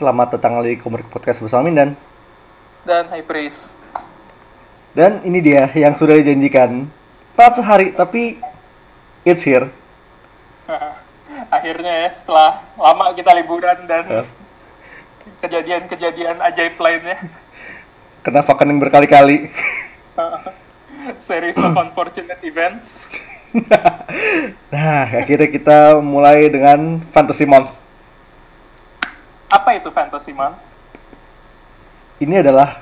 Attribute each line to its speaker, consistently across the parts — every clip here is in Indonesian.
Speaker 1: selamat datang lagi Komik Podcast bersama Mindan.
Speaker 2: dan High Priest.
Speaker 1: Dan ini dia yang sudah dijanjikan. Telat sehari, tapi it's here.
Speaker 2: Akhirnya ya setelah lama kita liburan dan
Speaker 1: Ya.
Speaker 2: kejadian-kejadian ajaib lainnya.
Speaker 1: Kena fucking berkali-kali.
Speaker 2: Series of unfortunate events.
Speaker 1: nah, akhirnya kita mulai dengan Fantasy Month.
Speaker 2: Apa itu Fantasy Man?
Speaker 1: Ini adalah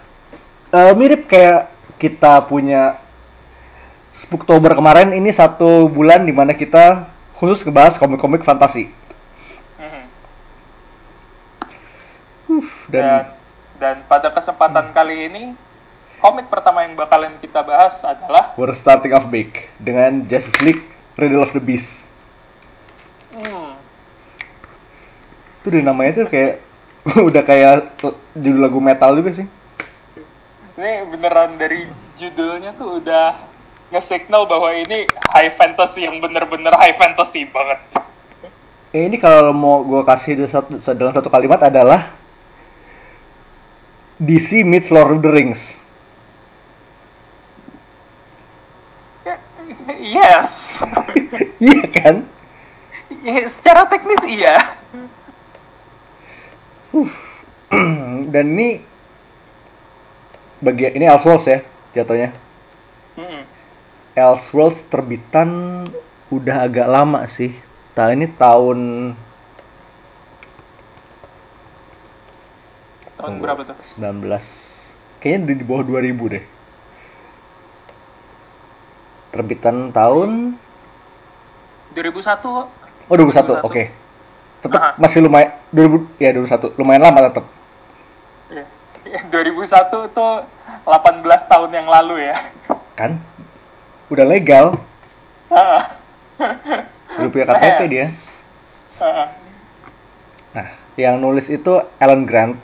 Speaker 1: eh, mirip kayak kita punya Spooktober kemarin. Ini satu bulan di mana kita khusus ngebahas komik-komik fantasi.
Speaker 2: Mhm.
Speaker 1: Dan
Speaker 2: Dan dan pada kesempatan kali ini komik pertama yang bakalan kita bahas adalah
Speaker 1: we're starting off big dengan Justice League Riddle of the Beast.
Speaker 2: hmm,
Speaker 1: Itu dari namanya tuh kayak udah kayak judul lagu metal juga sih.
Speaker 2: ini beneran dari judulnya tuh udah nge-signal bahwa ini high fantasy yang bener-bener high fantasy banget.
Speaker 1: Eh, ini kalau mau gue kasih dalam satu kalimat adalah DC meets Lord of the Rings.
Speaker 2: Yes.
Speaker 1: Iya kan?
Speaker 2: Ya, secara teknis iya.
Speaker 1: Dan ini bagian ini Elseworlds ya jatuhnya.
Speaker 2: Mm-mm.
Speaker 1: Elseworlds terbitan udah agak lama sih. Nah ini tahun
Speaker 2: Tahun berapa tuh?
Speaker 1: 19 kayaknya di di bawah 2000 deh. Terbitan tahun
Speaker 2: 2001.
Speaker 1: Oh 2001, oke.
Speaker 2: 2001.
Speaker 1: Tetap
Speaker 2: Aha.
Speaker 1: masih lumayan 2000 ya 2001 lumayan lama tetap.
Speaker 2: Iya, 2001 tuh 18 tahun yang lalu ya.
Speaker 1: Kan? Udah legal, udah punya KTP dia. Nah, yang nulis itu Alan Grant.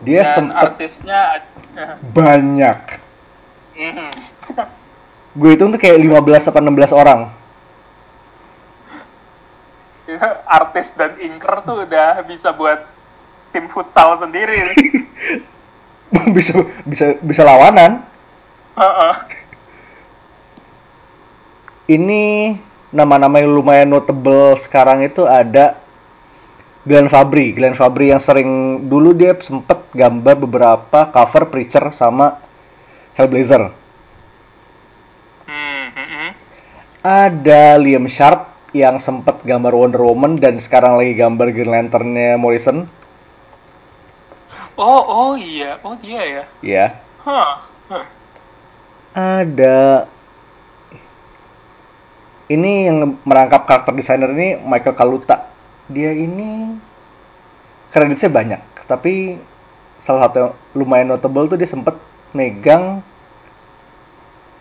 Speaker 1: Dia
Speaker 2: Dan
Speaker 1: sempet
Speaker 2: artisnya
Speaker 1: banyak.
Speaker 2: Mhm.
Speaker 1: Gue hitung tuh kayak 15 apa 16 orang.
Speaker 2: artis dan inker tuh udah bisa buat tim futsal sendiri.
Speaker 1: bisa bisa bisa lawanan.
Speaker 2: Heeh.
Speaker 1: Ini nama-nama yang lumayan notable sekarang itu ada Glenn Fabry. Glenn Fabry yang sering dulu dia sempet gambar beberapa cover Preacher sama Hellblazer.
Speaker 2: Hmm, mhm.
Speaker 1: Ada Liam Sharp yang sempet gambar Wonder Woman dan sekarang lagi gambar Green Lantern-nya Morrison.
Speaker 2: Oh, oh iya. Oh dia ya.
Speaker 1: Ya.
Speaker 2: Hah. Huh.
Speaker 1: Ada ini yang merangkap karakter desainer ini Michael Kaluta. Dia ini kreditnya banyak, tapi salah satu yang lumayan notable tuh dia sempet megang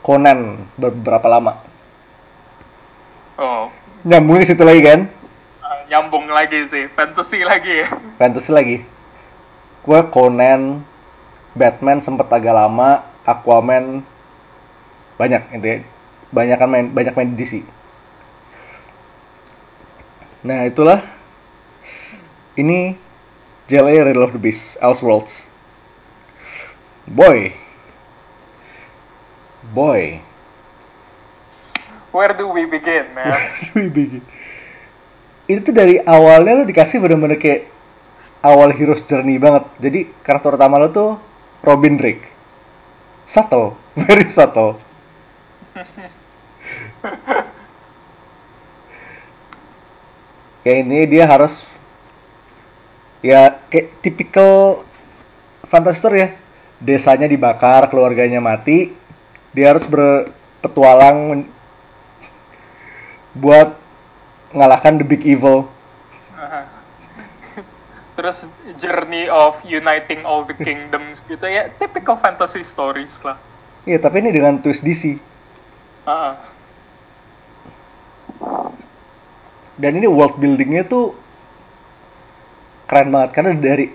Speaker 1: Conan beberapa lama.
Speaker 2: Oh.
Speaker 1: Nyambung di situ lagi kan?
Speaker 2: Ah, nyambung lagi sih. Fantasy lagi ya.
Speaker 1: Fantasy lagi. Gue Conan, Batman sempet agak lama, Aquaman banyak intinya banyak kan main banyak main di DC. Nah itulah ini JLA Riddle of the Beast, Elseworlds. Boy, boy,
Speaker 2: Where do we begin, man?
Speaker 1: ini tuh dari awalnya lo dikasih bener-bener kayak awal hero's journey banget. Jadi karakter utama lo tuh Robin Drake. Subtle, very subtle. kayak ini dia harus ya kayak tipikal fantasy story ya. Desanya dibakar, keluarganya mati, dia harus berpetualang buat ngalahkan the big evil.
Speaker 2: Terus journey of uniting all the kingdoms gitu ya, typical fantasy stories lah.
Speaker 1: Iya, tapi ini dengan twist DC.
Speaker 2: Ah,
Speaker 1: Dan ini world buildingnya tuh keren banget karena dari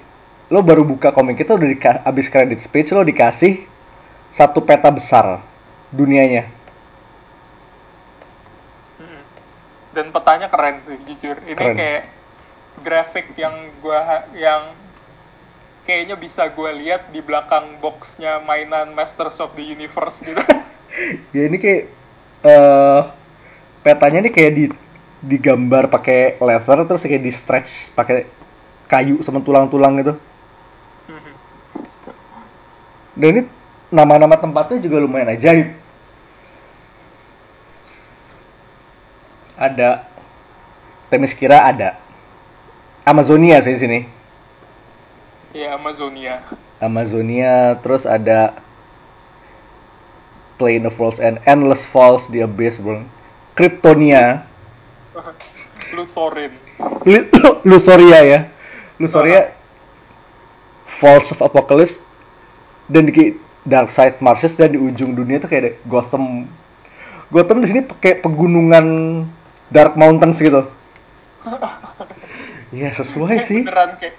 Speaker 1: lo baru buka komik itu udah dika- abis credit page lo dikasih satu peta besar dunianya.
Speaker 2: mm. Dan petanya keren sih jujur. Ini
Speaker 1: Keren.
Speaker 2: kayak grafik yang gua yang kayaknya bisa gue lihat di belakang boxnya mainan Masters of the Universe gitu.
Speaker 1: ya ini kayak eh petanya nih kayak di digambar pakai leather terus kayak di stretch pakai kayu sama tulang-tulang gitu. Dan ini nama-nama tempatnya juga lumayan ajaib. Ada Temiskira ada. Amazonia sih sini.
Speaker 2: ya Amazonia.
Speaker 1: Amazonia, terus ada Plane of Worlds and Endless Falls di Abyss, bro. Kryptonia,
Speaker 2: Luthorin.
Speaker 1: Lu- Lutheria ya. Lutheria, Falls of Apocalypse, dan di Dark Side Marshes dan di ujung dunia tuh kayak ada Gotham. Gotham di sini pakai pegunungan Dark Mountains gitu. Iya sesuai sih.
Speaker 2: Beneran kayak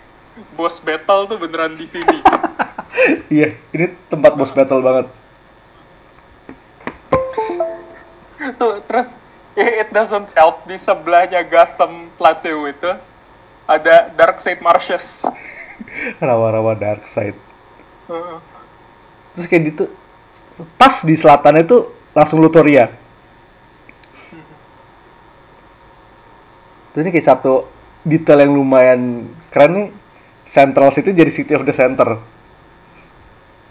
Speaker 2: boss battle tuh beneran di sini.
Speaker 1: Iya, ini tempat boss battle banget.
Speaker 2: tuh terus it doesn't help di sebelahnya Gotham Plateau itu ada Dark Side Marshes.
Speaker 1: Rawa-rawa Dark Side.
Speaker 2: Heeh.
Speaker 1: Terus kayak gitu, pas di selatan itu langsung Lutoria. Itu ini kayak satu detail yang lumayan keren nih. Central City jadi City of the Center.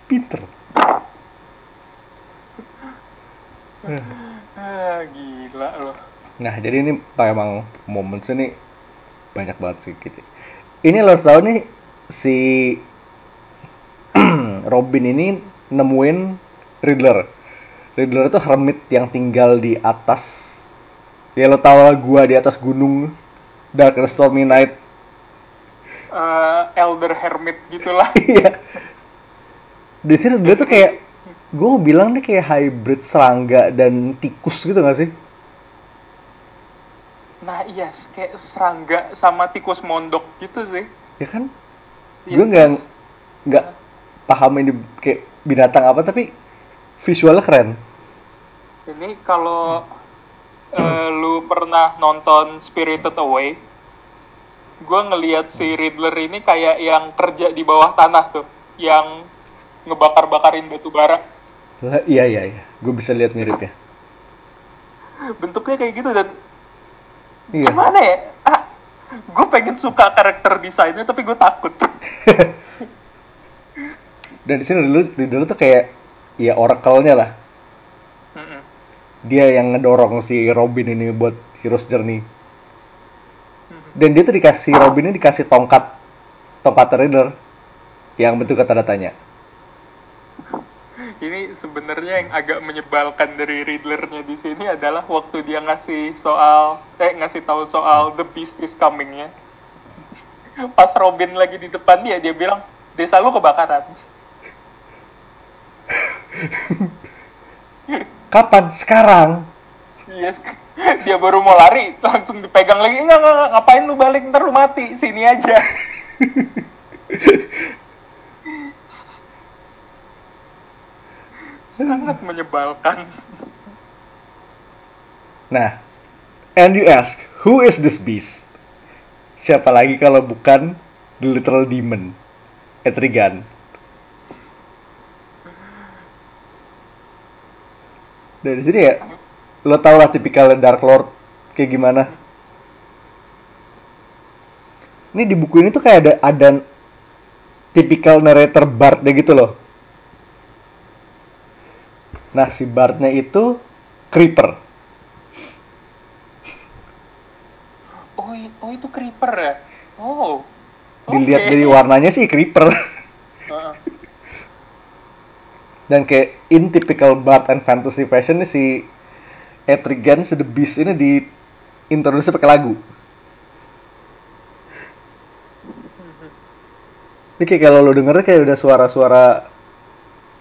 Speaker 1: Pinter.
Speaker 2: ah, gila loh.
Speaker 1: Nah, jadi ini emang momen ini banyak banget sih gitu. Ini lo harus tahu nih si Robin ini nemuin Riddler. Riddler itu hermit yang tinggal di atas. Ya lo tau lah gua di atas gunung Dark and Stormy Night.
Speaker 2: Eh, Elder Hermit gitulah.
Speaker 1: Iya. di sini dia tuh kayak gue mau bilang nih kayak hybrid serangga dan tikus gitu gak sih?
Speaker 2: Nah iya, kayak serangga sama tikus mondok gitu sih.
Speaker 1: Ya kan?
Speaker 2: Iya,
Speaker 1: gue nggak nggak paham ini kayak binatang apa tapi visualnya keren.
Speaker 2: Ini kalau eh, lu pernah nonton Spirited Away, gue ngelihat si Riddler ini kayak yang kerja di bawah tanah tuh, yang ngebakar-bakarin batu bara.
Speaker 1: Lah, iya iya iya, gue bisa lihat miripnya.
Speaker 2: Bentuknya kayak gitu dan
Speaker 1: Iya.
Speaker 2: gimana ya? Ah, gue pengen suka karakter desainnya tapi gue takut.
Speaker 1: Dan di sini dulu dulu tuh kayak ya oracle-nya lah. Dia yang ngedorong si Robin ini buat Heroes Journey. Dan dia tuh dikasih Robin ini dikasih tongkat tongkat Riddler yang bentuk tanda tanya.
Speaker 2: Ini sebenarnya yang agak menyebalkan dari Riddlernya di sini adalah waktu dia ngasih soal eh ngasih tahu soal The Beast is coming ya. Pas Robin lagi di depan dia dia bilang desa lu kebakaran.
Speaker 1: Kapan? Sekarang.
Speaker 2: Yes. Dia baru mau lari langsung dipegang lagi. Enggak, enggak, enggak, ngapain lu balik ntar lu mati. Sini aja. Sangat menyebalkan.
Speaker 1: Nah, and you ask, who is this beast? Siapa lagi kalau bukan the literal demon, Etrigan. Dari sini ya, lo tau lah tipikal Dark Lord kayak gimana. Ini di buku ini tuh kayak ada ada tipikal narrator Bard gitu loh. Nah, si Bardnya itu Creeper.
Speaker 2: Oh, oh itu creeper ya? Oh.
Speaker 1: Dilihat dari warnanya sih Creeper.
Speaker 2: Heeh.
Speaker 1: Dan kayak in typical Bard and fantasy fashion nih si Etrigan si The Beast ini di introduce pakai lagu. Ini kayak kalau lo dengernya kayak udah suara-suara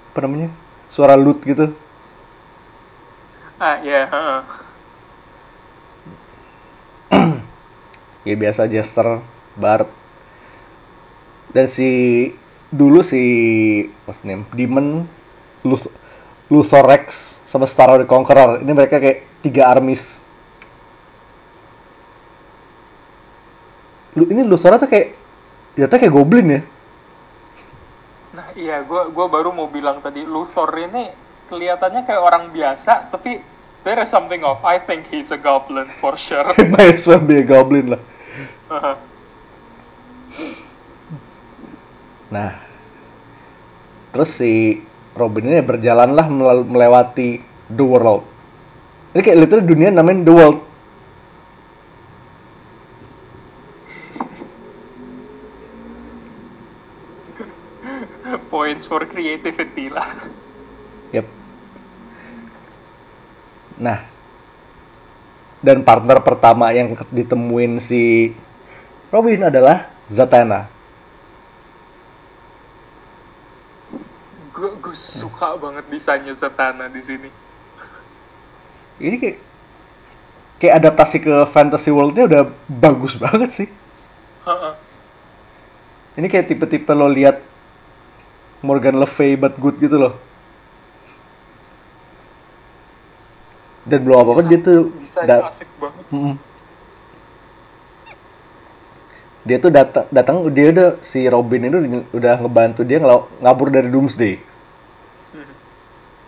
Speaker 1: apa namanya? Suara lute gitu.
Speaker 2: Ah, ya, heeh.
Speaker 1: Ya biasa Jester, Bard. Dan si dulu si what's name? Demon Lus Lusorex sama Star of the Conqueror. Ini mereka kayak tiga armies. lu ini Luthor tuh kayak ya tuh kayak goblin ya
Speaker 2: Nah iya, gue gua baru mau bilang tadi, Luthor ini kelihatannya kayak orang biasa, tapi there is something off. I think he's a goblin for sure.
Speaker 1: might as well be a goblin lah nah terus si Robin ini berjalanlah melal- melewati the world ini kayak literally dunia namanya the world
Speaker 2: Points for creativity lah.
Speaker 1: Yep. Nah, dan partner pertama yang ditemuin si Robin adalah Zatanna.
Speaker 2: Gue gue suka banget desainnya Zatanna di sini.
Speaker 1: Ini kayak kayak adaptasi ke fantasy world-nya udah bagus banget sih.
Speaker 2: Ha-ha.
Speaker 1: Ini kayak tipe-tipe lo lihat Morgan Le Fay but good gitu loh. Dan belum apa-apa dia tuh da-
Speaker 2: asik banget.
Speaker 1: Mm. Dia tuh datang datang dia udah si Robin itu udah ngebantu dia ngabur dari Doomsday.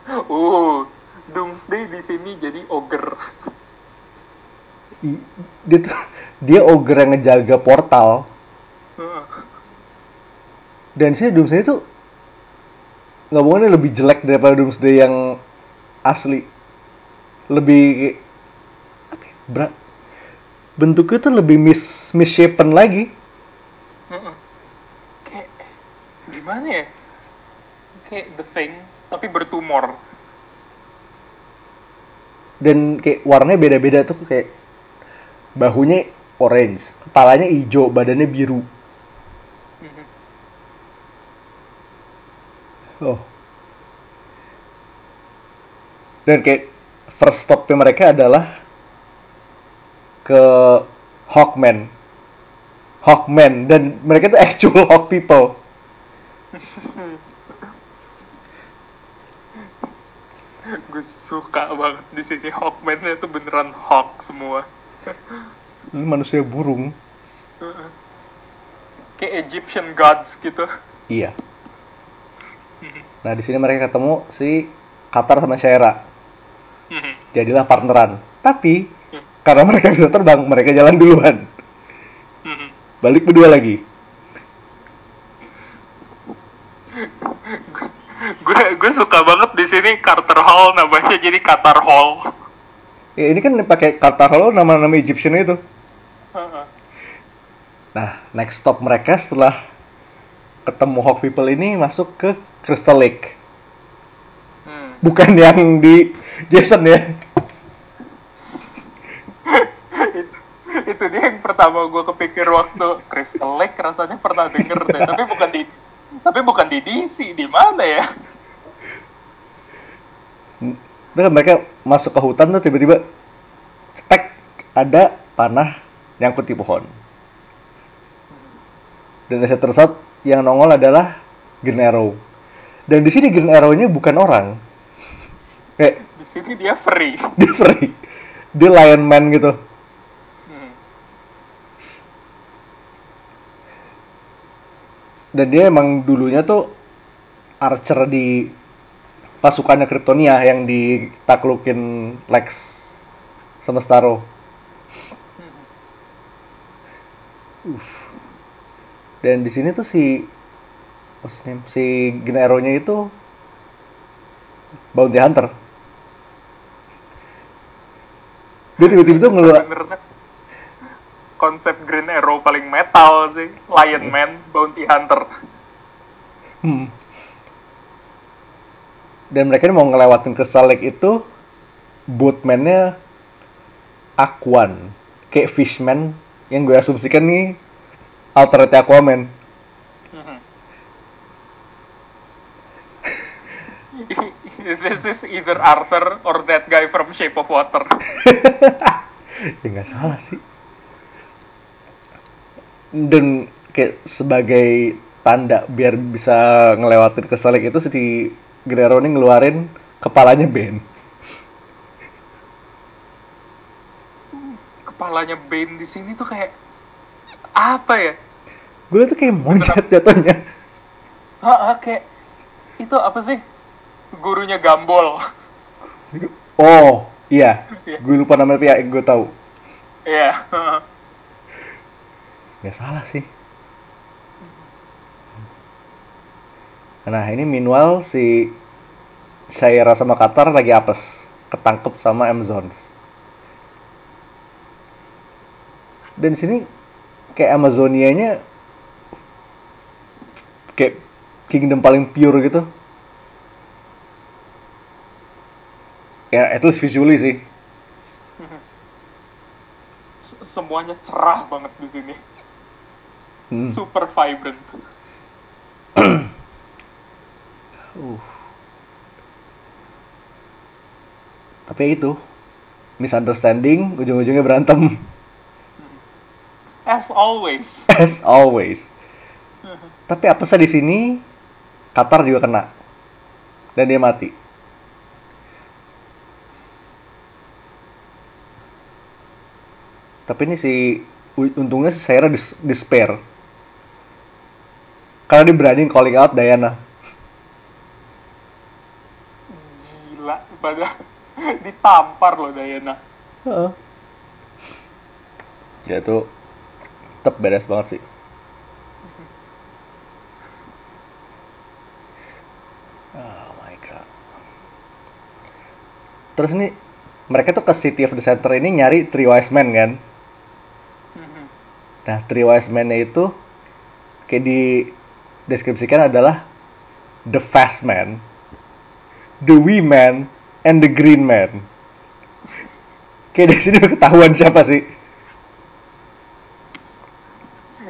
Speaker 2: Uh, Doomsday di sini jadi ogre.
Speaker 1: Dia tuh dia ogre yang ngejaga portal dan sih Doomsday itu nggak bohongnya lebih jelek daripada Doomsday yang asli. Lebih ya, bra- bentuknya tuh lebih mis misshapen lagi.
Speaker 2: Ha-ha. Kayak gimana ya? Kayak The Thing tapi bertumor.
Speaker 1: dan kayak warnanya beda-beda tuh kayak bahunya orange, kepalanya hijau, badannya biru.
Speaker 2: Mhm.
Speaker 1: Oh. Dan kayak first stopnya mereka adalah ke Hawkman. Hawkman dan mereka tuh actual Hawk people.
Speaker 2: Gue suka banget di sini Hawkman-nya tuh beneran Hawk semua.
Speaker 1: Ini manusia burung.
Speaker 2: Kayak Egyptian gods gitu.
Speaker 1: Iya. Nah di sini mereka ketemu si Qatar sama Shaira.
Speaker 2: Mhm.
Speaker 1: Jadilah partneran. Tapi karena mereka bisa terbang, mereka jalan duluan.
Speaker 2: Mhm.
Speaker 1: Balik berdua lagi.
Speaker 2: gue gue suka banget di sini Carter Hall namanya jadi Qatar Hall.
Speaker 1: Ya ini kan pakai Qatar Hall nama-nama Egyptian itu. Nah, next stop mereka setelah ketemu Hawk People ini masuk ke Crystal Lake.
Speaker 2: Hmm.
Speaker 1: Bukan yang di Jason ya.
Speaker 2: Itu, dia yang pertama gue kepikir waktu Crystal Lake rasanya pernah denger deh tapi bukan di tapi bukan di DC di mana ya
Speaker 1: kan mereka masuk ke hutan tuh tiba-tiba cetek ada panah nyangkut di pohon. Dan turns out, yang nongol adalah Green Arrow. Dan di sini Green Arrow-nya bukan orang. Kayak
Speaker 2: di sini dia free
Speaker 1: dia free. Dia Lion Man gitu. Dan dia emang dulunya tuh archer di pasukannya Kryptonia yang ditaklukin Lex. Uff. Dan di sini tuh si what's name? si Green Arrow-nya itu bounty hunter. Dia tiba-tiba tuh ngeluar
Speaker 2: konsep Green Arrow paling metal sih Lion Man Bounty Hunter
Speaker 1: Hmm. Dan mereka ini mau ngelewatin Crystal Lake itu boatman-nya Aquan. Kayak fishman yang gue asumsikan nih alternate Aquaman.
Speaker 2: This is either Arthur or that guy from Shape of Water.
Speaker 1: ya nggak salah sih. Dan kayak sebagai tanda biar bisa ngelewatin Lake itu si Guerrero ini ngeluarin kepalanya Ben.
Speaker 2: Kepalanya Bane di sini tuh kayak apa ya?
Speaker 1: Gue tuh kayak monyet jatuhnya.
Speaker 2: Ah ah, kayak itu apa sih? Gurunya Gambol.
Speaker 1: Oh iya.
Speaker 2: Iya.
Speaker 1: gue lupa namanya tapi ya gue tahu.
Speaker 2: Iya.
Speaker 1: nggak salah sih. Nah ini meanwhile si Syaira sama Qatar lagi apes ketangkep sama Amazons dan sini kayak Amazonianya kayak kingdom paling pure gitu. Ya at least visually sih.
Speaker 2: Semuanya cerah banget di sini
Speaker 1: Hmm.
Speaker 2: super vibrant
Speaker 1: Uh. Tapi itu misunderstanding, ujung-ujungnya berantem
Speaker 2: as always
Speaker 1: as always. Tapi apa sih di sini Qatar juga kena dan dia mati. Tapi ini si untungnya si Sarah dis- despair. Karena dia berani calling out Diana.
Speaker 2: gila pada ditampar loh Diana
Speaker 1: Heeh. Ya itu tetap beres banget sih. Oh my god. Terus nih mereka tuh ke City of the Center ini nyari Three Wise Men kan. Nah, Three Wise Men-nya itu kayak di deskripsikan adalah the fast man, the wee man, and the green man. Kayak di sini ketahuan siapa sih?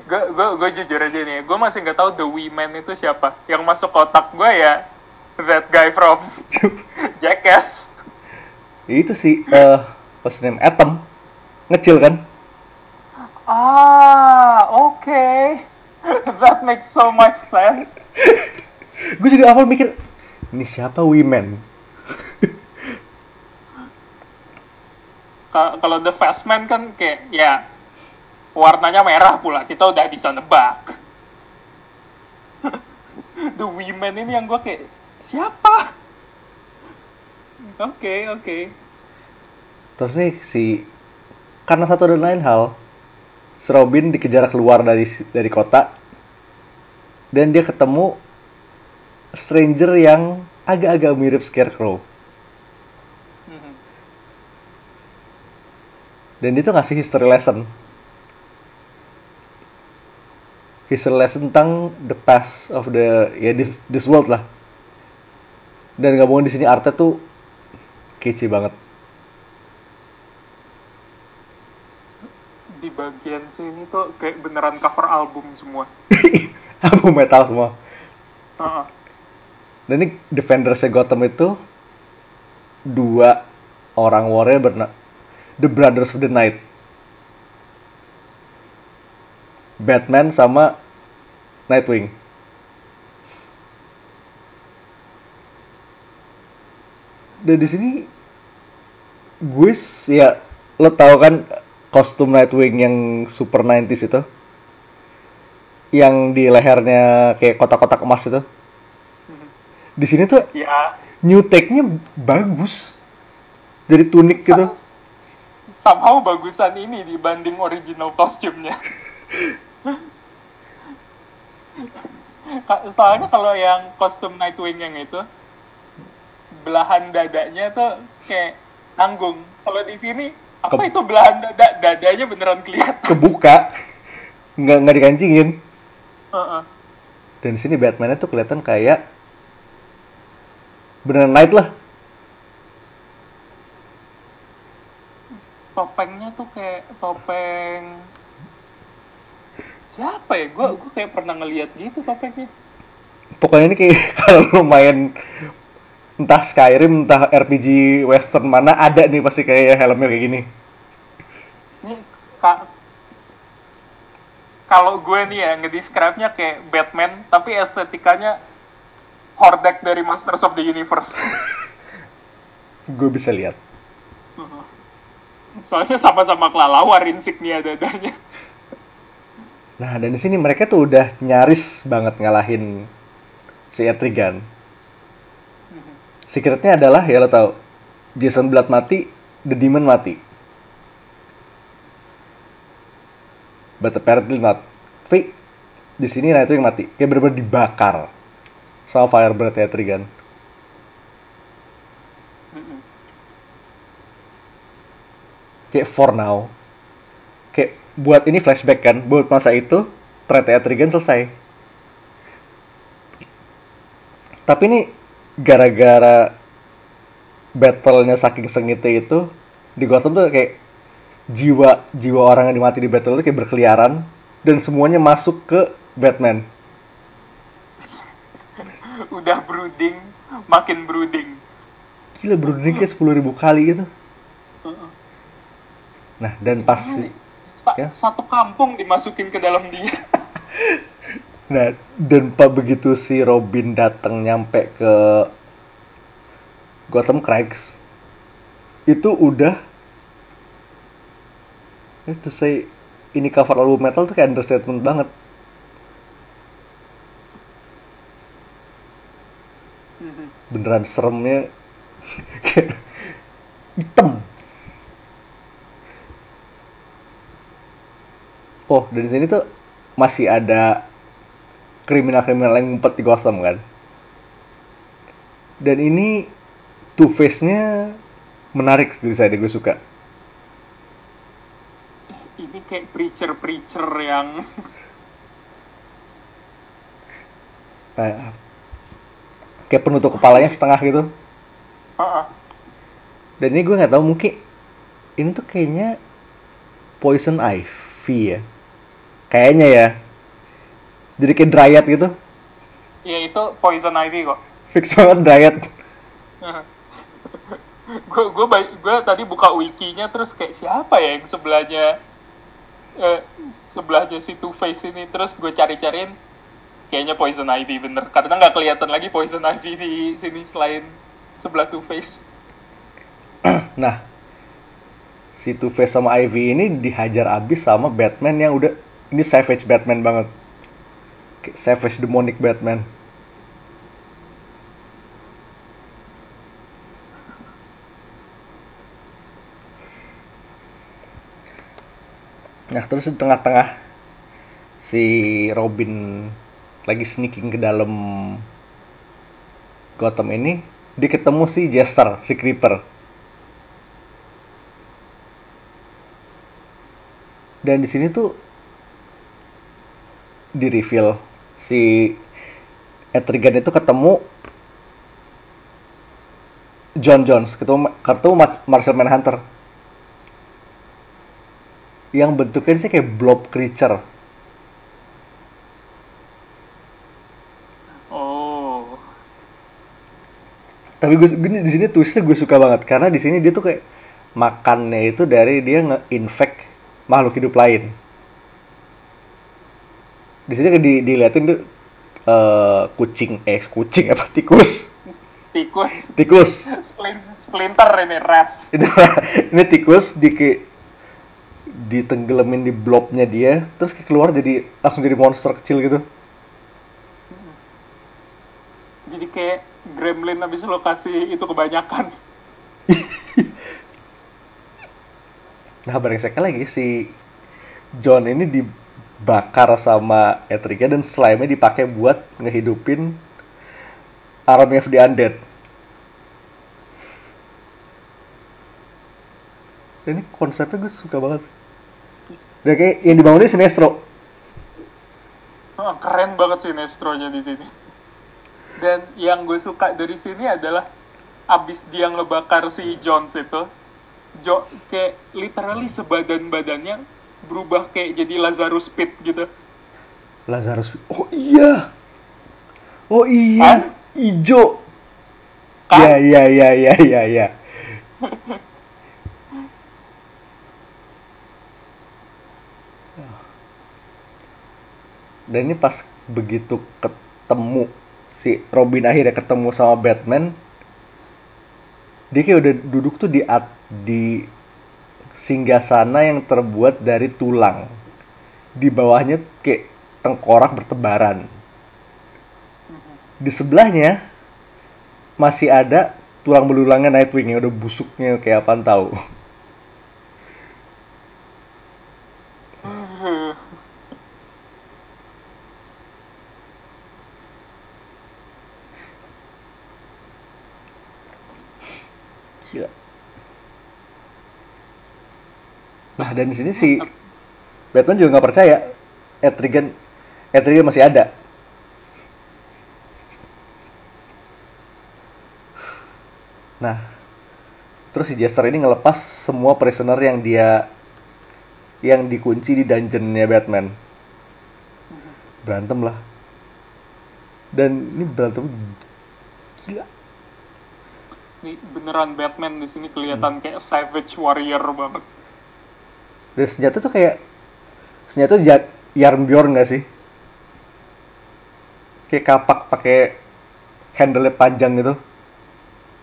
Speaker 2: gue gue gue jujur aja nih gue masih nggak tahu the women itu siapa yang masuk kotak gue ya that guy from Jackass
Speaker 1: itu sih, eh what's name? Atom. Ngecil kan?
Speaker 2: ah oke that makes so much sense.
Speaker 1: Gue juga awal mikir, ini siapa women?
Speaker 2: Ka- kalau the fast man kan kayak ya warnanya merah pula kita udah bisa nebak. The women ini yang gue kayak siapa? Oke oke.
Speaker 1: Terus nih si karena satu dan lain hal, Robin dikejar keluar dari dari kota dan dia ketemu stranger yang agak-agak mirip Scarecrow. Dan dia tuh ngasih history lesson. History lesson tentang the past of the ya this, this world lah. Dan gabungan di sini artnya tuh kece banget.
Speaker 2: Di bagian sini tuh kayak beneran cover album semua
Speaker 1: Album metal semua.
Speaker 2: Heeh.
Speaker 1: Dan ini Defendersnya Gotham itu dua orang warrior berna The Brothers of the Night. Batman sama Nightwing. Dan di sini gue ya lo tau kan kostum Nightwing yang super 90s itu? Yang di lehernya kayak kotak-kotak emas itu.
Speaker 2: Mhm.
Speaker 1: Di sini tuh
Speaker 2: ya
Speaker 1: new take-nya bagus. Jadi tunik gitu.
Speaker 2: somehow bagusan ini dibanding original kostumnya soalnya kalau yang kostum Nightwing yang itu belahan dadanya tuh kayak nanggung kalau di sini apa itu belahan dada dadanya beneran kelihatan
Speaker 1: Kebuka. Nggak, nggak dikancingin.
Speaker 2: Heeh.
Speaker 1: Dan di sini Batman-nya tuh kelihatan kayak beneran Knight lah.
Speaker 2: topengnya tuh kayak topeng siapa ya gue gue kayak pernah ngeliat gitu topengnya
Speaker 1: Pokoknya ini kayak kalau lo main entah Skyrim, entah RPG western mana ada nih pasti kayak helmnya kayak gini.
Speaker 2: ini ka- kalau gue nih ya ngedescribe-nya kayak Batman tapi estetikanya Hordak dari Masters of the Universe
Speaker 1: Gue bisa lihat.
Speaker 2: soalnya sama-sama kelelawar insignia dadanya
Speaker 1: Nah, dan di sini mereka tuh udah nyaris banget ngalahin si Etrigan. Secretnya adalah ya lo tau, Jason Blood mati, The Demon mati. But apparently not. Tapi di sini Nightwing mati, kayak bener-bener dibakar sama Firebird ya Etrigan.
Speaker 2: Mm-mm.
Speaker 1: Kayak for now, kayak buat ini flashback kan, buat masa itu threat Etrigan selesai. Tapi ini gara-gara battle-nya saking sengitnya itu di Gotham tuh kayak jiwa jiwa orang yang dimati di battle itu kayak berkeliaran dan semuanya masuk ke Batman.
Speaker 2: Udah brooding, makin brooding.
Speaker 1: Gila brooding kayak 10.000 kali gitu. Nah, dan pas
Speaker 2: Sa-
Speaker 1: Ya.
Speaker 2: Satu kampung dimasukin ke dalam dia.
Speaker 1: nah, dan pak begitu si Robin datang nyampe ke Gotham Craigs itu udah itu saya ini cover album metal tuh kayak understatement banget.
Speaker 2: Mhm.
Speaker 1: Beneran seremnya kayak hitam. Oh, dari sini tuh masih ada kriminal-kriminal yang ngumpet di Gotham kan. Dan ini Two Face-nya menarik gitu saya gue suka.
Speaker 2: Ini kayak preacher-preacher yang
Speaker 1: Kayak, kayak penutup kepalanya setengah gitu.
Speaker 2: Heeh.
Speaker 1: Dan ini gue nggak tahu mungkin ini tuh kayaknya Poison Ivy ya. Kayaknya ya. Jadi kayak Dryad gitu.
Speaker 2: ya itu Poison Ivy kok.
Speaker 1: Fix banget Dryad.
Speaker 2: gue gue gue tadi buka wikinya terus kayak siapa ya yang sebelahnya eh, sebelahnya si Two Face ini terus gue cari-cariin kayaknya Poison Ivy bener karena nggak kelihatan lagi Poison Ivy di sini selain sebelah Two Face
Speaker 1: Nah, si Two Face sama Ivy ini dihajar abis sama Batman yang udah ini savage Batman banget. Savage demonic Batman. Nah, terus di tengah-tengah si Robin lagi sneaking ke dalam Gotham ini, dia ketemu si Jester, si Creeper. Dan di sini tuh di reveal si Etrigan itu ketemu John Jones, ketemu ketemu Mar- Martial Manhunter. Yang bentuknya sih kayak blob creature.
Speaker 2: oh
Speaker 1: Tapi gue gini di sini twistnya gue suka banget karena di sini dia tuh kayak makannya itu dari dia nge-infect makhluk hidup lain. Di sini di, diliatin tuh eh, kucing eh kucing apa? Tikus.
Speaker 2: Tikus.
Speaker 1: Tikus.
Speaker 2: Splin- splinter ini rat.
Speaker 1: Ini, tikus di ditenggelamin di blobnya dia terus keluar jadi langsung jadi monster kecil gitu.
Speaker 2: Jadi kayak gremlin habis lokasi itu kebanyakan.
Speaker 1: Nah, brengseknya lagi si John ini dibakar sama Etriga dan slime-nya dipakai buat ngehidupin Army of the Undead. Ini konsepnya gue suka banget. Dan kayak yang dibangunnya Sinestro.
Speaker 2: Keren banget sih Nestronya di sini. Dan yang gue suka dari sini adalah abis dia ngebakar si Jones itu, Jo kayak literally sebadan badannya berubah kayak jadi Lazarus Pit gitu.
Speaker 1: Lazarus. Oh iya. Oh
Speaker 2: Kan?
Speaker 1: iya. Ijo.
Speaker 2: Kan?
Speaker 1: Ya ya ya ya ya ya. Dan ini pas begitu ketemu si Robin akhirnya ketemu sama Batman, dia kayak udah duduk tuh di at, di singgasana yang terbuat dari tulang. di bawahnya kayak tengkorak bertebaran. Di sebelahnya masih ada tulang belulangnya Nightwing yang udah busuknya kayak apaan tahu. Gila. Nah dan di sini si Batman juga nggak percaya Etrigan Etrigan masih ada. Nah, terus si Jester ini ngelepas semua prisoner yang dia yang dikunci di dungeonnya Batman. Berantem lah. Dan ini berantem gila.
Speaker 2: Ini beneran Batman di sini kelihatan kayak savage warrior banget.
Speaker 1: Dan senjata tuh kayak senjata ja- Yarnbjorn nggak sih? Kayak kapak pakai handle panjang gitu.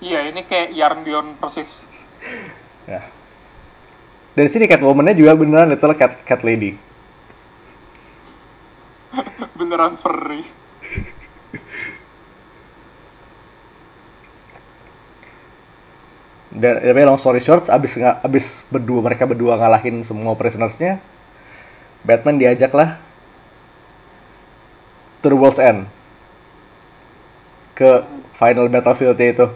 Speaker 2: Iya, ini kayak Yarnbjorn persis.
Speaker 1: Ya. Dari sini Catwoman-nya juga beneran Little Cat, Cat Lady.
Speaker 2: beneran furry.
Speaker 1: Dan ya, long story short, abis, abis berdua mereka berdua ngalahin semua prisonersnya, Batman diajak lah to the World's End ke final battlefield itu.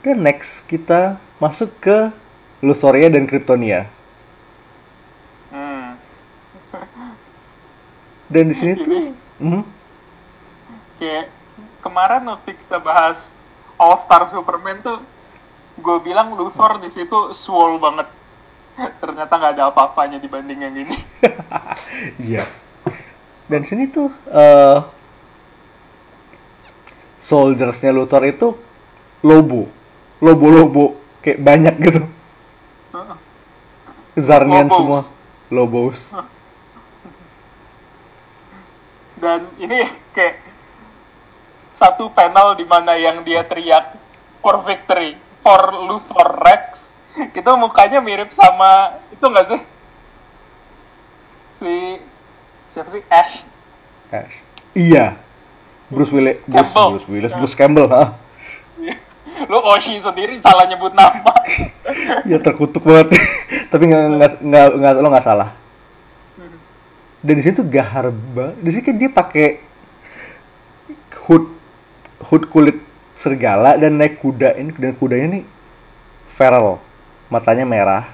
Speaker 1: Dan next kita masuk ke Lusoria dan Kryptonia.
Speaker 2: Hmm.
Speaker 1: Dan di sini tuh. Mhm.
Speaker 2: Kayak kemarin waktu kita bahas All Star Superman tuh, gue bilang Luthor di situ swole banget. Ternyata nggak ada apa-apanya dibanding yang ini.
Speaker 1: Iya. Dan sini tuh eh soldiersnya Luthor itu lobo, lobo-lobo kayak banyak gitu. Zarnian
Speaker 2: Lobos.
Speaker 1: semua, lobos.
Speaker 2: Dan ini kayak satu panel di mana yang dia teriak for victory, for Luthor Rex. Itu mukanya mirip sama itu nggak sih? Si siapa sih Ash?
Speaker 1: Ash. Iya. Bruce Willis, Bruce. Bruce Willis, Bruce Campbell, ha?
Speaker 2: Lu Oshi sendiri salah nyebut nama.
Speaker 1: Ya terkutuk banget. Tapi nggak nggak nggak nggak lo nggak salah. Dan di sini tuh gahar banget. Di sini kan dia pakai hood hood kulit serigala dan naik kuda ini dan kudanya nih feral, matanya merah,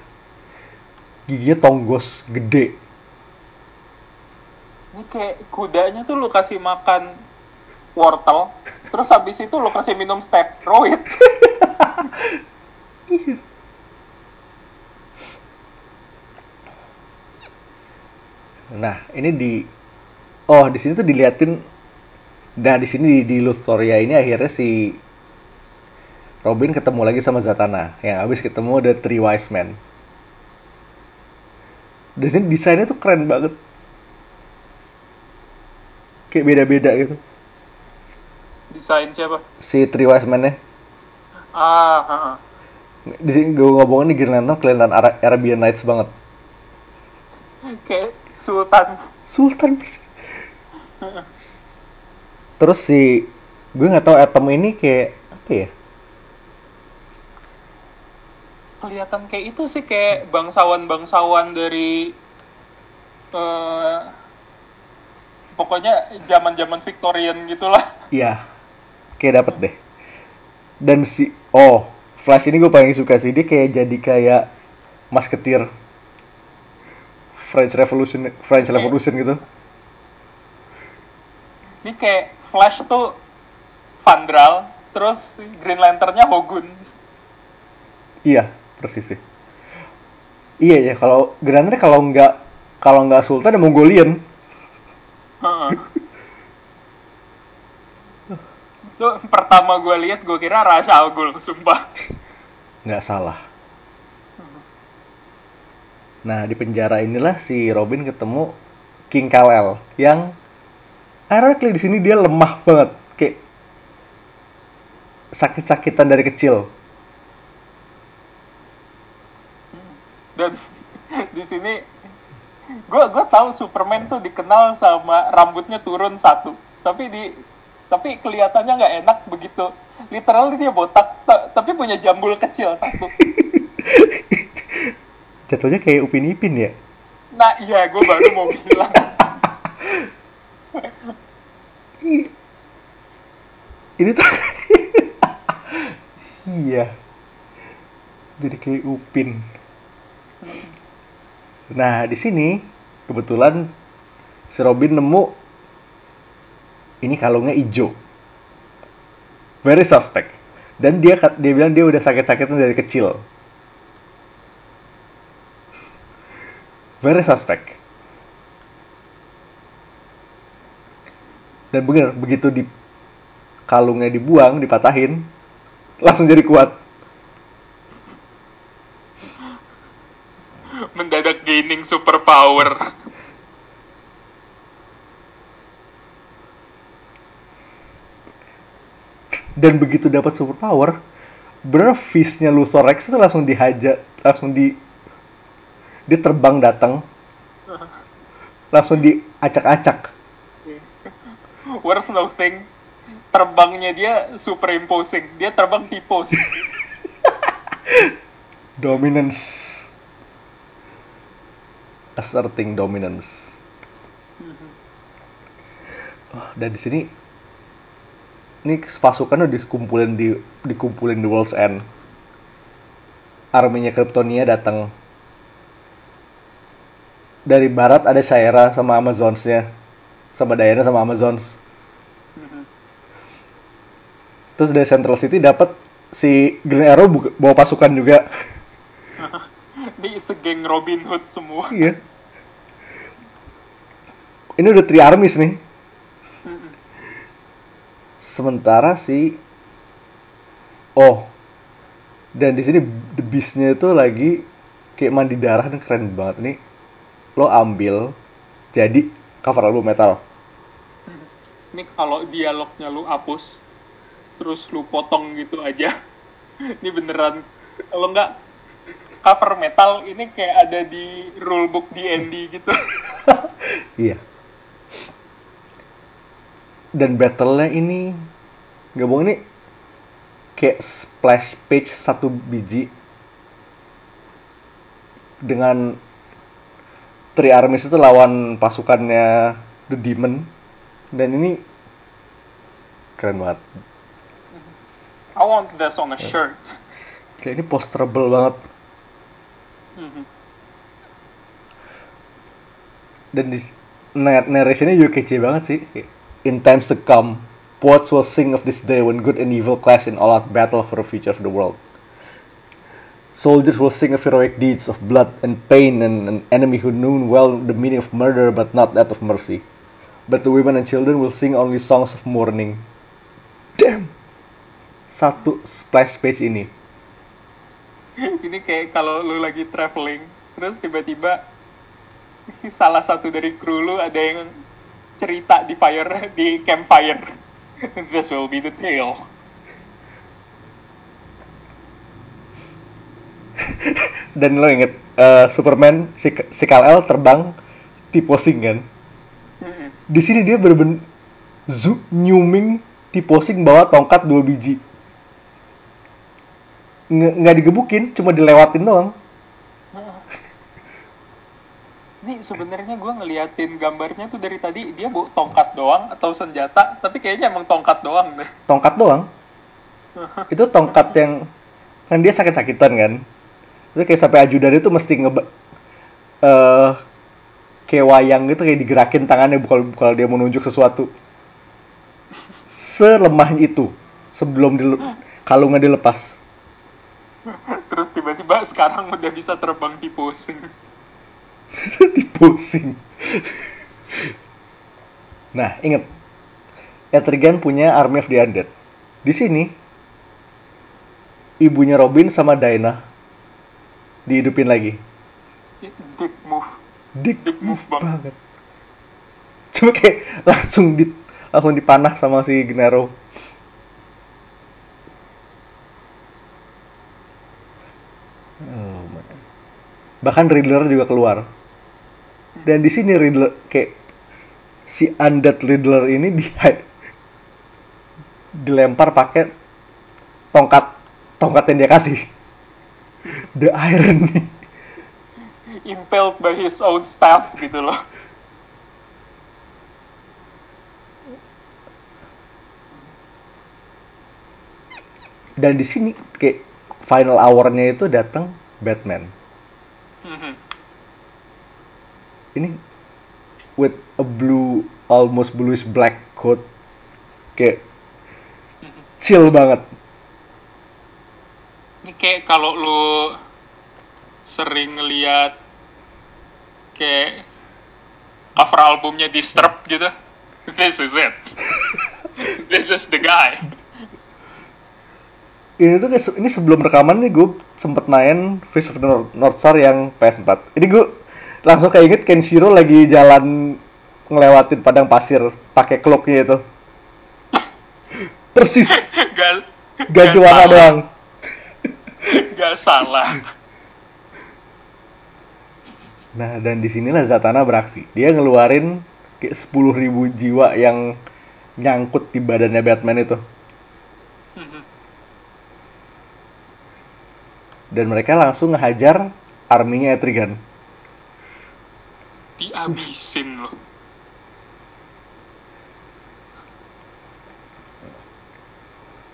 Speaker 1: giginya tonggos gede.
Speaker 2: Ini kayak kudanya tuh lu kasih makan wortel, terus habis itu lu kasih minum steroid.
Speaker 1: Nah ini di oh di sini tuh diliatin. Nah di sini di, di Luthor ini akhirnya si Robin ketemu lagi sama Zatanna yang habis ketemu The Three Wise Men. Di sini desainnya tuh keren banget. Kayak beda-beda gitu.
Speaker 2: Desain siapa?
Speaker 1: Si Three Wise Men-nya.
Speaker 2: Ah, ah, ah.
Speaker 1: Di sini gue ngomongin nih Green Lantern kelihatan Ara- Arabian Nights banget.
Speaker 2: kayak Sultan.
Speaker 1: Sultan persis. Terus si gue nggak tahu Atom ini kayak apa ya?
Speaker 2: Kelihatan kayak itu sih kayak bangsawan-bangsawan dari eh pokoknya zaman-zaman Victorian gitulah.
Speaker 1: Iya, kayak dapet deh. Dan si oh Flash ini gue paling suka sih dia kayak jadi kayak masketir French Revolution French Revolution gitu.
Speaker 2: Ini kayak Flash tuh Vandral, terus Green Lantern-nya Hogun.
Speaker 1: Iya, persis sih. Iya ya kalau Granatnya kalau nggak kalau nggak Sultan ya Mongolian.
Speaker 2: Itu pertama gue lihat gue kira Rasha Al Ghul, sumpah.
Speaker 1: nggak salah. Nah di penjara inilah si Robin ketemu King Kal-El yang ironically di sini dia lemah banget. Kayak sakit-sakitan dari kecil.
Speaker 2: dan di sini gue gue tahu Superman tuh dikenal sama rambutnya turun satu. Tapi di tapi kelihatannya nggak enak begitu. Literally dia botak ta- tapi punya jambul kecil satu.
Speaker 1: Jatuhnya kayak Upin Ipin ya.
Speaker 2: nah iya gue baru mau bilang
Speaker 1: Ini tuh Iya. Jadi kayak Upin. Nah, di sini kebetulan si Robin nemu ini kalungnya hijau. Very suspect. Dan dia dia bilang dia udah sakit-sakitan dari kecil. Very suspect. Dan bener, begitu di kalungnya dibuang, dipatahin, langsung jadi kuat.
Speaker 2: mendadak gaining superpower.
Speaker 1: Dan begitu dapat superpower bener fistnya Luthor Rex itu langsung dihajar langsung di dia terbang datang. Langsung diacak-acak
Speaker 2: worst no thing terbangnya dia superimposing. Dia terbang tipos
Speaker 1: dominance. Asserting dominance. Oh, dan di sini ini pasukan udah dikumpulin di dikumpulin di World's End. Arminya Kryptonia datang. Dari barat ada Shaira sama Amazonsnya sama Diana sama Amazons terus dari Central City dapat si Green Arrow bawa pasukan juga.
Speaker 2: Ini segeng Robin Hood semua.
Speaker 1: Iya. Ini udah three armies nih. Sementara si oh dan di sini the beast-nya itu lagi kayak mandi darah dan keren banget nih. Lo ambil jadi cover album metal.
Speaker 2: Ini kalau dialognya lu hapus terus lu potong gitu aja ini beneran. Kalau nggak cover metal ini kayak ada di rulebook D&D gitu.
Speaker 1: Iya. Dan battle-nya ini nggak bohong ini kayak splash page satu biji. Dengan Three Armies itu lawan pasukannya The Demon. Dan ini keren banget.
Speaker 2: I want this on a shirt.
Speaker 1: Kayak ini posterable banget.
Speaker 2: Mhm.
Speaker 1: dan di nar- narrationnya juga kece banget sih. In times to come poets will sing of this day when good and evil clash in all-out battle for the future of the world soldiers will sing of heroic deeds of blood and pain and an enemy who knew well the meaning of murder but not that of mercy. But the women and children will sing only songs of mourning. Damn! Satu splash page ini.
Speaker 2: Ini kayak kalau lu lagi traveling terus tiba-tiba salah satu dari kru lu ada yang cerita di fire di campfire. This will be the tale
Speaker 1: dan lo inget eh, Superman si, si Kal-El terbang tiposing kan? Di sini dia bener-bener zoom nyuming tiposing bawa tongkat dua biji. Nge- nggak digebukin cuma dilewatin doang.
Speaker 2: Ini sebenarnya gue ngeliatin gambarnya tuh dari tadi dia bawa tongkat doang atau senjata tapi kayaknya emang tongkat doang deh.
Speaker 1: Tongkat doang. Itu tongkat yang kan dia sakit-sakitan kan itu kayak sampai ajudan itu mesti nge eh kayak wayang gitu kayak digerakin tangannya kalau kalau dia mau nunjuk sesuatu. Selemah itu sebelum dile kalungnya dilepas.
Speaker 2: Terus tiba-tiba sekarang udah bisa terbang di pusing
Speaker 1: dipusing nah inget Etrigan punya Army of the Undead. Di sini ibunya Robin sama Dinah dihidupin lagi
Speaker 2: dick move
Speaker 1: Dick
Speaker 2: Dick move banget.
Speaker 1: banget. Cuma kayak langsung di langsung dipanah sama si Genaro. Oh man. bahkan Riddler juga keluar dan di sini Riddler kayak si undead Riddler ini di dilempar pakai tongkat tongkat yang dia kasih the irony
Speaker 2: impaled by his own staff gitu loh.
Speaker 1: Dan di sini kayak final hour-nya itu datang Batman.
Speaker 2: Mhm.
Speaker 1: ini with a blue almost bluish black coat kayak chill banget
Speaker 2: ini kayak kalau lu sering ngeliat kayak cover albumnya Disturbed gitu. This is it. This is the guy.
Speaker 1: Ini tuh ini sebelum rekaman nih gue sempet main Fist of the North, North Star yang PS4 ini gue langsung kayak inget Kenshiro lagi jalan ngelewatin padang pasir pakai cloaknya itu. Persis.
Speaker 2: Gak
Speaker 1: warna
Speaker 2: salah.
Speaker 1: doang
Speaker 2: gak salah.
Speaker 1: Nah dan di sinilah Zatanna beraksi. Dia ngeluarin kayak 10.000 jiwa yang nyangkut di badannya Batman itu.
Speaker 2: Mhm.
Speaker 1: dan mereka langsung ngehajar arminya Etrigan.
Speaker 2: Dihabisin loh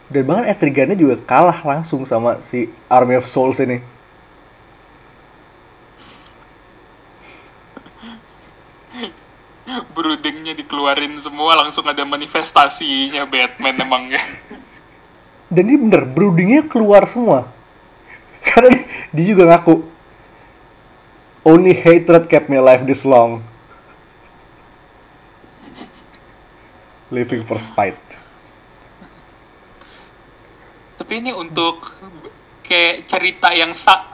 Speaker 1: dan bahkan Etrigannya juga kalah langsung sama si Army of Souls ini.
Speaker 2: Broodingnya dikeluarin semua langsung ada manifestasinya Batman emangnya.
Speaker 1: Dan ini bener broodingnya keluar semua. Karena dia, dia juga ngaku only hatred kept me alive this long. Living for spite
Speaker 2: tapi ini untuk kayak cerita yang sa-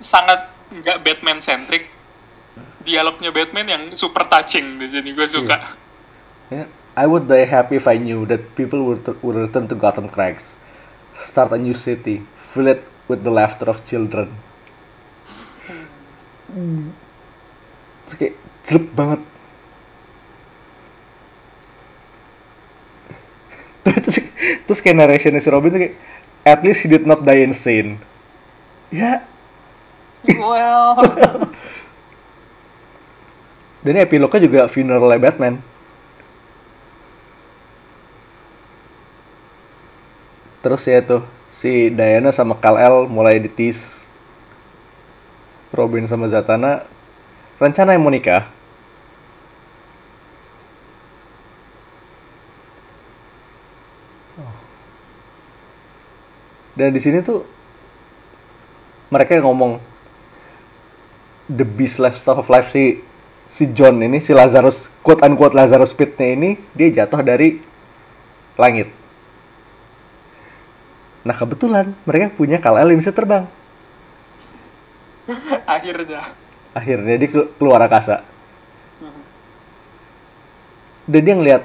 Speaker 2: sangat nggak Batman centric dialognya Batman yang super touching jadi gue suka
Speaker 1: Yeah. I would die happy if I knew that people would, would return to Gotham Crags, start a new city, fill it with the laughter of children. Terus kayak jelek banget. terus, terus kayak narrationnya si Robin tuh kayak, at least he did not die insane. Ya,
Speaker 2: well
Speaker 1: dan epilognya juga funeralnya Batman. Terus ya tuh si Diana sama Kal-El mulai ditis. Robin sama Zatanna rencana yang mau nikah. Dan di sini tuh mereka ngomong the beast lifestyle of life si si John ini si Lazarus quote unquote Lazarus Pitnya ini dia jatuh dari langit. Nah kebetulan mereka punya Kal-El yang bisa terbang.
Speaker 2: akhirnya
Speaker 1: Akhirnya dia kelu- keluar angkasa. Dan dia ngeliat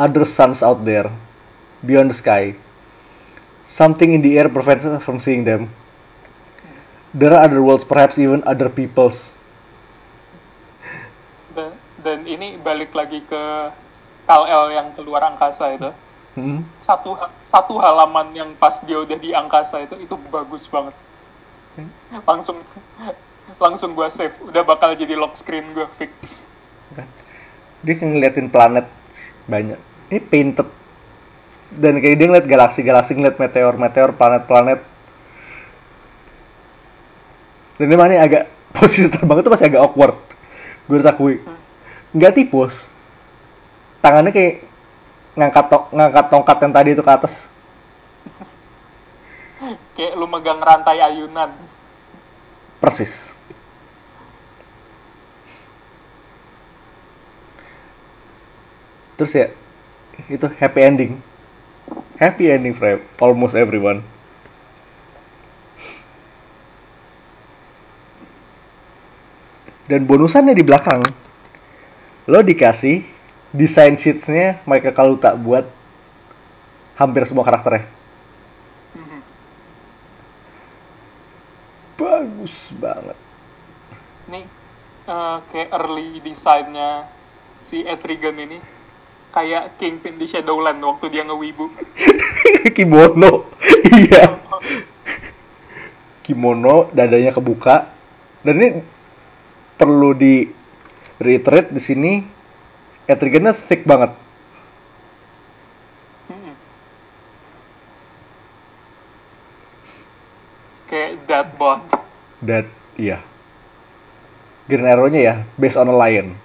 Speaker 1: other suns out there beyond the sky. Something in the air prevents us from seeing them. There are other worlds, perhaps even other peoples.
Speaker 2: dan, dan ini balik lagi ke Kal-El yang keluar angkasa itu
Speaker 1: Hmm.
Speaker 2: satu satu halaman yang pas dia udah di angkasa itu itu bagus banget langsung langsung gua save udah bakal jadi lock screen gua fix
Speaker 1: dia ngeliatin planet banyak ini painted dan kayak dia ngeliat galaksi-galaksi ngeliat meteor-meteor planet-planet dan ini mana agak posisi terbang itu masih agak awkward. Gue harus akui. Nggak tipus. Tangannya kayak ngangkat to- ngangkat tongkat yang tadi itu ke atas.
Speaker 2: Kayak lu megang rantai ayunan.
Speaker 1: Persis. Terus ya itu happy ending happy ending for almost everyone. Dan bonusannya di belakang. Lo dikasih desain sheetsnya Michael Kaluta buat hampir semua karakternya.
Speaker 2: Mhm.
Speaker 1: bagus banget.
Speaker 2: Ini eh, kayak early desainnya si Etrigan ini kayak Kingpin di Shadowland waktu dia ngewibu.
Speaker 1: kimono. Iya. Kimono dadanya kebuka. Dan ini perlu di reiterate di sini. Etrigannya thick banget.
Speaker 2: Mm-mm. Kayak that bond.
Speaker 1: that iya. Green Arrow-nya ya based on a lion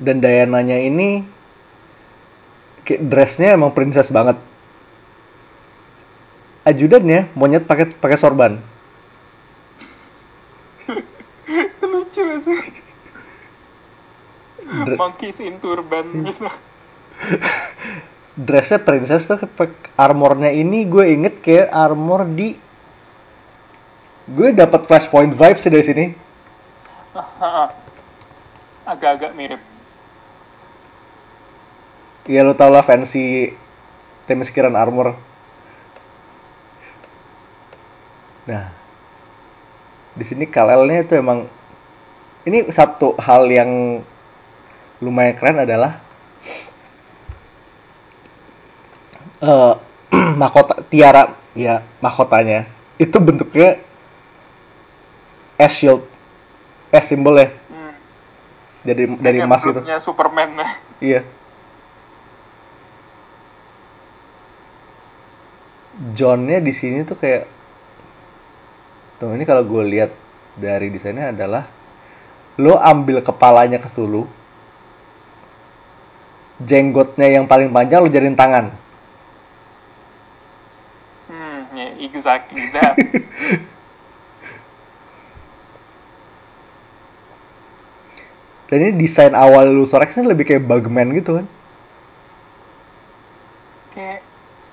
Speaker 1: dan Diana-nya ini dressnya emang princess banget ajudannya monyet pakai pakai sorban
Speaker 2: Lucu sih.
Speaker 1: Dr-
Speaker 2: Monkeys in turban gitu.
Speaker 1: dressnya princess tuh armornya ini gue inget kayak armor di gue dapat flashpoint vibes sih dari sini
Speaker 2: Agak-agak mirip.
Speaker 1: Ya lo tau lah fancy Themysciran armor nah di sini Kalelnya itu emang ini satu hal yang lumayan keren adalah eh mahkota tiara ya mahkotanya itu bentuknya S shield S simbol ya
Speaker 2: Hmm.
Speaker 1: dari dari emas
Speaker 2: perutnya Superman ya.
Speaker 1: Iya. Johnnya di sini tuh kayak tuh ini kalau gue lihat dari desainnya adalah lo ambil kepalanya ke Sulu jenggotnya yang paling panjang lo jadiin tangan
Speaker 2: Hmm, yeah, exactly that.
Speaker 1: dan ini desain awal Lusorex-nya lebih kayak Bugman gitu kan
Speaker 2: Kayak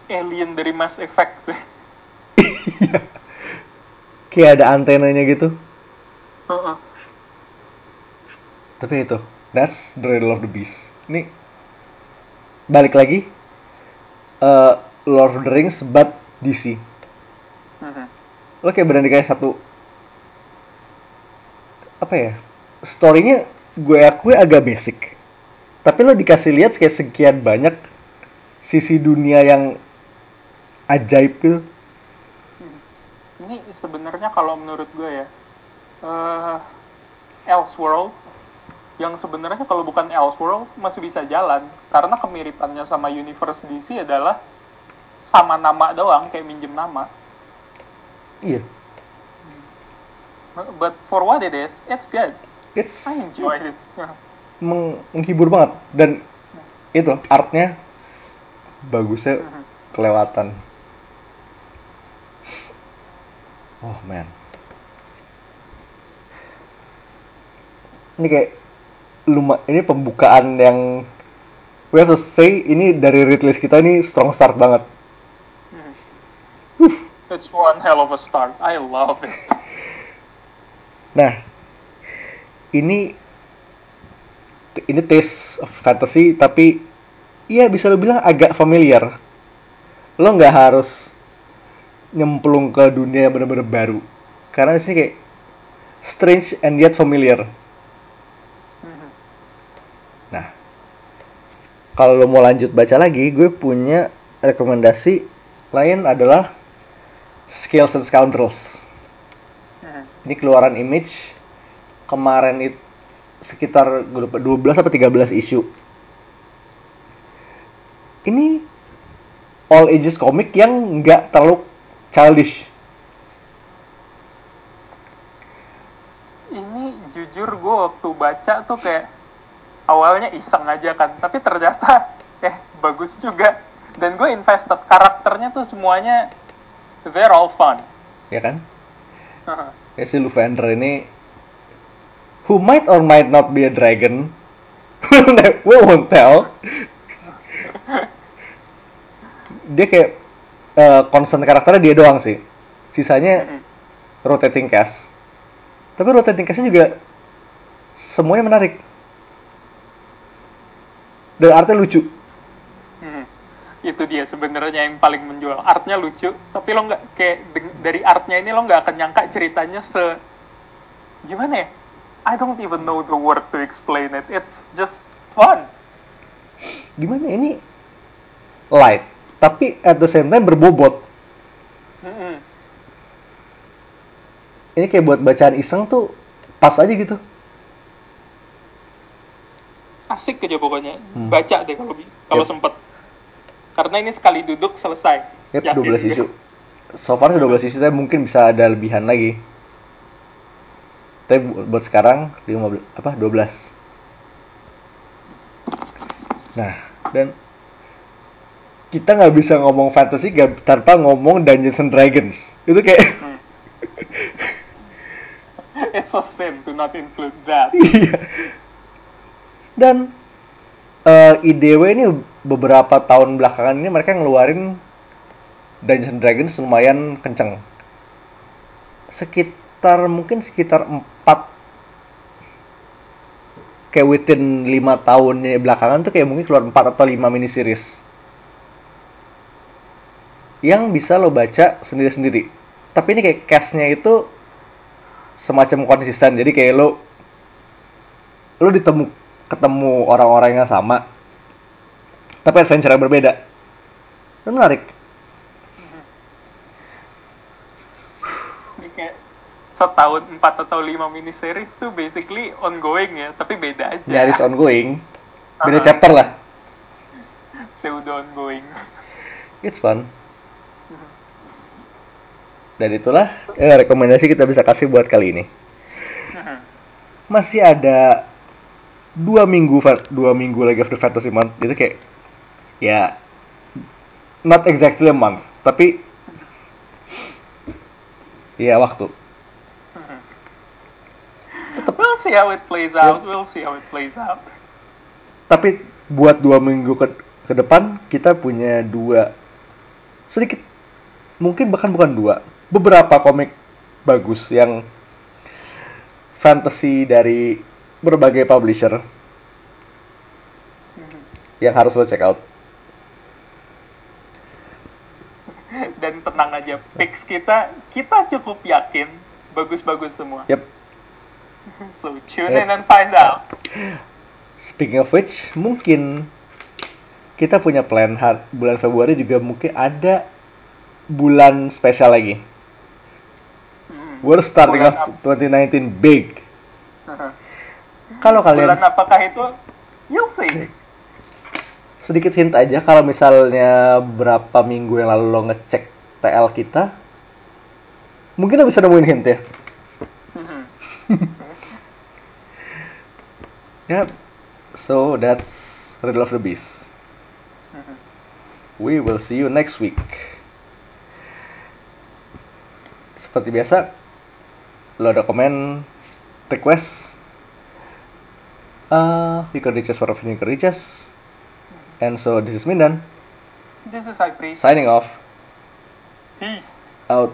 Speaker 2: alien dari Mass Effect sih.
Speaker 1: kayak ada antenanya gitu
Speaker 2: Heeh.
Speaker 1: tapi itu that's the riddle of the beast ini balik lagi eh Lord of the Rings but DC
Speaker 2: Mhm.
Speaker 1: lo kayak benar kayak satu apa ya storynya gue akui agak basic tapi lo dikasih lihat kayak sekian banyak sisi dunia yang ajaib gitu
Speaker 2: Ini sebenarnya kalau menurut gue ya, eh Elseworld yang sebenarnya kalau bukan Elseworld masih bisa jalan. Karena kemiripannya sama universe DC adalah sama nama doang kayak minjem nama.
Speaker 1: iya.
Speaker 2: But for what it is, it's good.
Speaker 1: it's
Speaker 2: I enjoyed it.
Speaker 1: meng- menghibur banget. Dan itu artnya bagusnya kelewatan oh man ini kayak luma ini pembukaan yang we have to say ini dari Ridley kita ini strong start banget
Speaker 2: It's one hell of a start. I love it.
Speaker 1: Nah, ini ini taste of fantasy tapi iya bisa lo bilang agak familiar. Lo nggak harus nyemplung ke dunia yang bener-bener baru. Karena di sini kayak strange and yet familiar.
Speaker 2: Mhm.
Speaker 1: Nah, kalau lo mau lanjut baca lagi, gue punya rekomendasi lain adalah Scales and Scoundrels.
Speaker 2: Mhm.
Speaker 1: Ini keluaran image kemarin itu sekitar gue lupa 12 atau 13 isu. Ini all ages komik yang nggak terlalu childish.
Speaker 2: Ini jujur gue waktu baca tuh kayak awalnya iseng aja kan, tapi ternyata eh bagus juga. Dan gue invested karakternya tuh semuanya they're all fun.
Speaker 1: Ya kan? Ya si Lufender ini who might or might not be a dragon. We won't tell. dia kayak concern karakternya dia doang sih. Sisanya
Speaker 2: Mhm.
Speaker 1: rotating cast. Tapi rotating castnya juga semuanya menarik. Dan artinya lucu.
Speaker 2: Mhm. itu dia sebenarnya yang paling menjual artnya lucu tapi lo nggak kayak dari artnya ini lo nggak akan nyangka ceritanya se gimana ya I don't even know the word to explain it it's just fun
Speaker 1: Gimana ini light, tapi at the same time berbobot.
Speaker 2: Mm-mm.
Speaker 1: Ini kayak buat bacaan iseng tuh pas aja gitu.
Speaker 2: asik aja pokoknya
Speaker 1: Hmm.
Speaker 2: baca deh kalau kalau
Speaker 1: Yep.
Speaker 2: sempet karena ini sekali duduk selesai
Speaker 1: Yep,
Speaker 2: Yakin
Speaker 1: 12
Speaker 2: gue.
Speaker 1: isu. So far sih 12 isu, tapi mungkin bisa ada lebihan lagi. Tapi bu- buat sekarang 15 apa 12. Nah, dan kita nggak bisa ngomong fantasy gak, tanpa ngomong Dungeons and Dragons. Itu kayak
Speaker 2: Hmm. it's a sin to not include that
Speaker 1: Iya. Dan eh, IDW ini beberapa tahun belakangan ini mereka ngeluarin Dungeons and Dragons lumayan kenceng. Sekitar mungkin sekitar 4 kayak within 5 tahunnya belakangan tuh kayak mungkin keluar 4 atau 5 mini series. Yang bisa lo baca sendiri-sendiri. Tapi ini kayak cast-nya itu semacam konsisten. Jadi kayak lo lo ditemu ketemu orang-orang yang sama tapi adventure yang berbeda. Itu menarik.
Speaker 2: Ini kayak setahun empat atau lima mini series tuh basically ongoing ya tapi beda aja.
Speaker 1: Nyaris ongoing. Beda
Speaker 2: Uh-huh.
Speaker 1: chapter lah.
Speaker 2: Pseudo ongoing
Speaker 1: it's fun dan itulah eh, rekomendasi kita bisa kasih buat kali ini. Masih ada dua minggu dua minggu lagi after fantasy month. Jadi kayak ya not exactly a month tapi ya waktu.
Speaker 2: We'll see how it plays out. We'll see how it plays out.
Speaker 1: Tapi buat dua minggu ke, ke depan kita punya dua sedikit mungkin bahkan bukan dua. Beberapa komik bagus yang fantasy dari berbagai publisher. Yang harus lo check out.
Speaker 2: Dan tenang aja picks kita kita cukup yakin bagus-bagus semua.
Speaker 1: Yep.
Speaker 2: So tune
Speaker 1: Yep.
Speaker 2: in and find out.
Speaker 1: Speaking of which mungkin kita punya plan bulan Februari juga mungkin ada bulan spesial lagi
Speaker 2: Hmm.
Speaker 1: we're starting
Speaker 2: Bulan
Speaker 1: off 2019 big kalau kalian
Speaker 2: bulan apakah itu you'll see
Speaker 1: sedikit hint aja kalau misalnya berapa minggu yang lalu lo ngecek TL kita mungkin lo bisa nemuin hint ya
Speaker 2: Mhm.
Speaker 1: Yep. So that's Riddle of the Beast. We will see you next week. Seperti biasa, lo ada komen, request, uh, you can reach us wherever you can reach us. And so this is Mindan,
Speaker 2: this is I
Speaker 1: signing off,
Speaker 2: peace
Speaker 1: out.